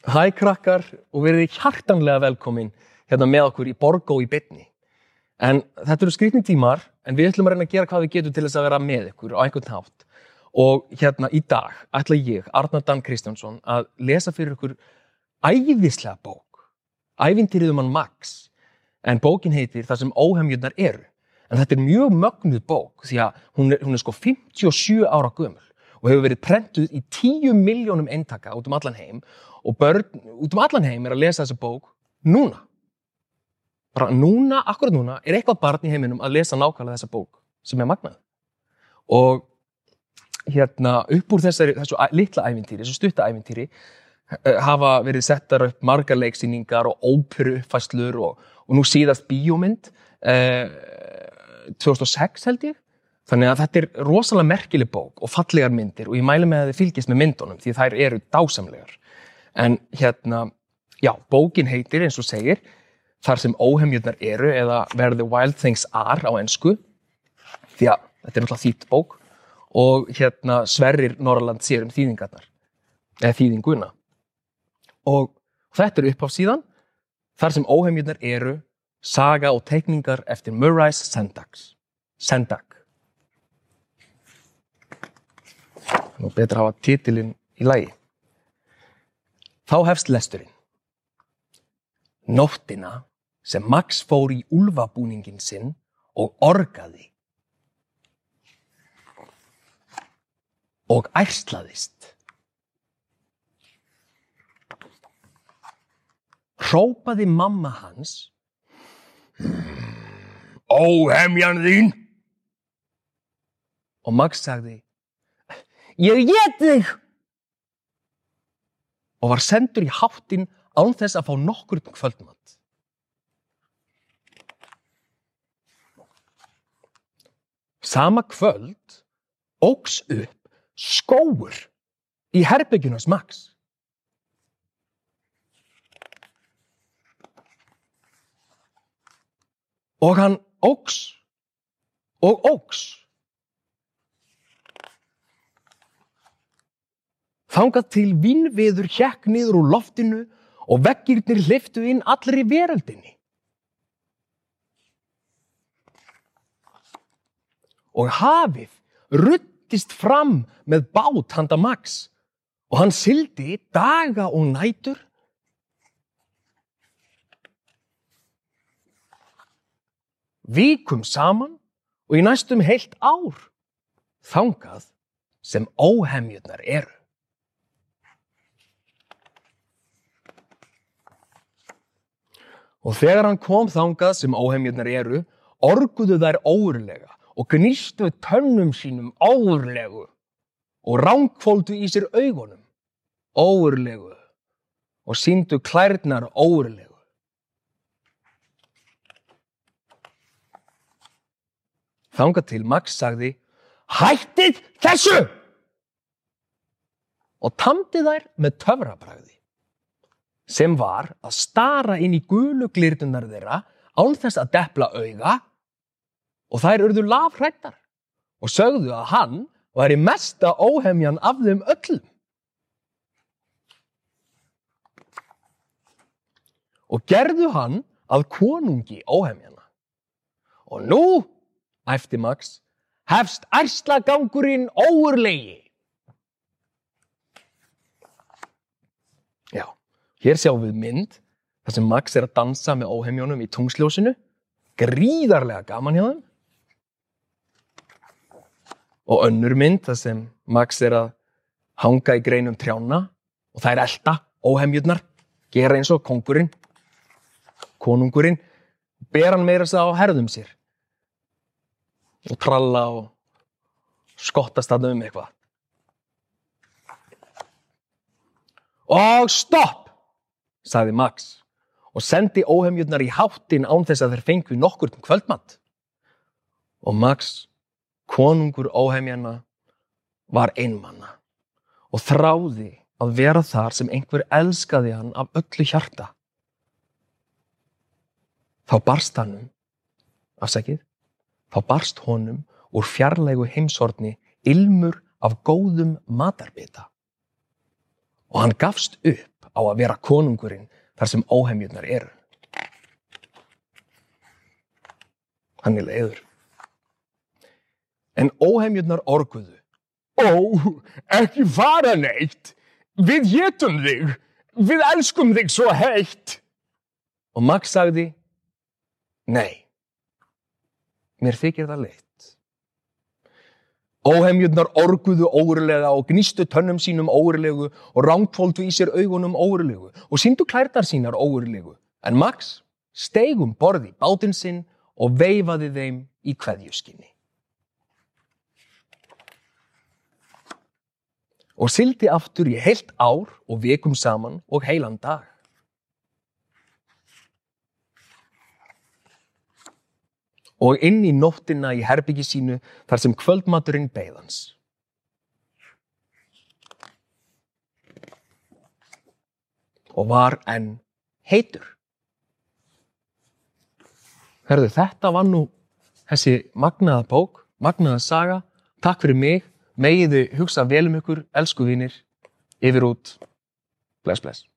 Hæ krakkar og verið hjartanlega velkomin hérna með okkur í Borgó í bytni. En þetta eru skrifni tímar en við ætlum að reyna að gera hvað við getum til þess að vera með ykkur á einhvern hátt. Og hérna í dag ætla ég, Arnar Dan Kristjánsson, að lesa fyrir ykkur æðislega bók. Ævintýrið um hann Max. En bókin heitir Það sem óhemjurnar eru. En þetta er mjög mögnuð bók því að hún er, hún er sko 57 ára gömul og hefur verið prentuð í 10 miljónum eintaka út um allan heim og börn út um allan heim er að lesa þessa bók núna. Bara núna, akkurat núna, er eitthvað barn í heiminum að lesa nákvæmlega þessa bók sem er magnað. Og hérna upp úr þessari, þessu litla ævintýri, þessu stutta ævintýri, eh, hafa verið settar upp margar leiksýningar og óperu uppfæslur og, og nú síðast bíómynd eh, 2006 held ég. Þannig að þetta er rosalega merkileg bók og fallegar myndir og ég mæli með að þið fylgist með myndunum því þær eru dásamlegar. En hérna, já, bókin heitir eins og segir þar sem óhemjurnar eru eða Where the Wild Things Are á ensku. Því að þetta er náttúrulega þýtt bók og hérna Sverrir Norrland sér um þýðingarnar eða þýðinguna. Og þetta er upp á síðan þar sem óhemjurnar eru saga og teikningar eftir Murray Sendak Sendak nú betur að hafa titilinn í lagi. Þá hefst lesturinn. Nóttina sem Max fór í úlfabúningin sinn og orgaði og ærslaðist. Hrópaði mamma hans Óhemjan þín! Og Max sagði Ég get þig og var sendur í háttin án þess að fá nokkur kvöldmatt. Sama kvöld óks upp skóur í herbyggjunars Max. Og hann óks og óks. Þangað til vinnviður hjekk niður úr loftinu og veggirnir hliftu inn allri veröldinni. Og hafið ruttist fram með bát handa Max og hann sildi daga og nætur. Vikum saman og í næstum heilt ár þangað sem óhemjurnar eru. Og þegar hann kom þangað sem óhemjurnar eru, orguðu þær óurlega og gnístu tönnum sínum óurlegu og ránkvóldu í sér augunum óurlegu og síndu klærnar óurlegu. Þangað til Max sagði, hættið þessu! Og tamdi þær með töfrabræði sem var að stara inn í gulu glirtunar þeirra án þess að depla auga og þær urðu lafhrættar og sögðu að hann væri mesta óhemjan af þeim öllum. Og gerðu hann að konungi óhemjana. Og nú, æfti Max, hefst ærslagangurinn óurlegi. Já, hér sjáum við mynd þar sem Max er að dansa með óhemjónum í tungsljósinu. Gríðarlega gaman hjá þeim. Og önnur mynd þar sem Max er að hanga í greinum trjána og það er elda óhemjurnar, gera eins og kongurinn, konungurinn, ber hann meira þess að á herðum sér og tralla og skottast þarna um eitthvað. Og stopp, sagði Max og sendi óhemjurnar í háttin án þess að þeir fengu nokkur kvöldmatt. Og Max, konungur óhemjana, var einmanna og þráði að vera þar sem einhver elskaði hann af öllu hjarta. Þá barst hannum, afsækið, þá barst honum úr fjarlægu heimsorni ilmur af góðum matarbita. Og hann gafst upp á að vera konungurinn þar sem óhemjurnar eru. Hann er leiður. En óhemjurnar orguðu. Ó, ekki fara neitt. Við getum þig. Við elskum þig svo heitt. Og Max sagði, nei, mér þykir það leitt. Óhemjurnar orguðu óurlega og gnístu tönnum sínum óurlegu og rángfóldu í sér augunum óurlegu og síndu klærtar sínar óurlegu. En Max steigum borði bátinn sinn og veifaði þeim í kveðjuskinni. Og sildi aftur í heilt ár og vekum saman og heilan dag. Og inn í nóttina í herbyggi sínu þar sem kvöldmaturinn beigðans. Og var enn heitur. Herðu, þetta var nú þessi magnaða bók, magnaða saga. Takk fyrir mig. Megiðu hugsa vel um ykkur, elsku vinir. Yfir út. Bless, bless.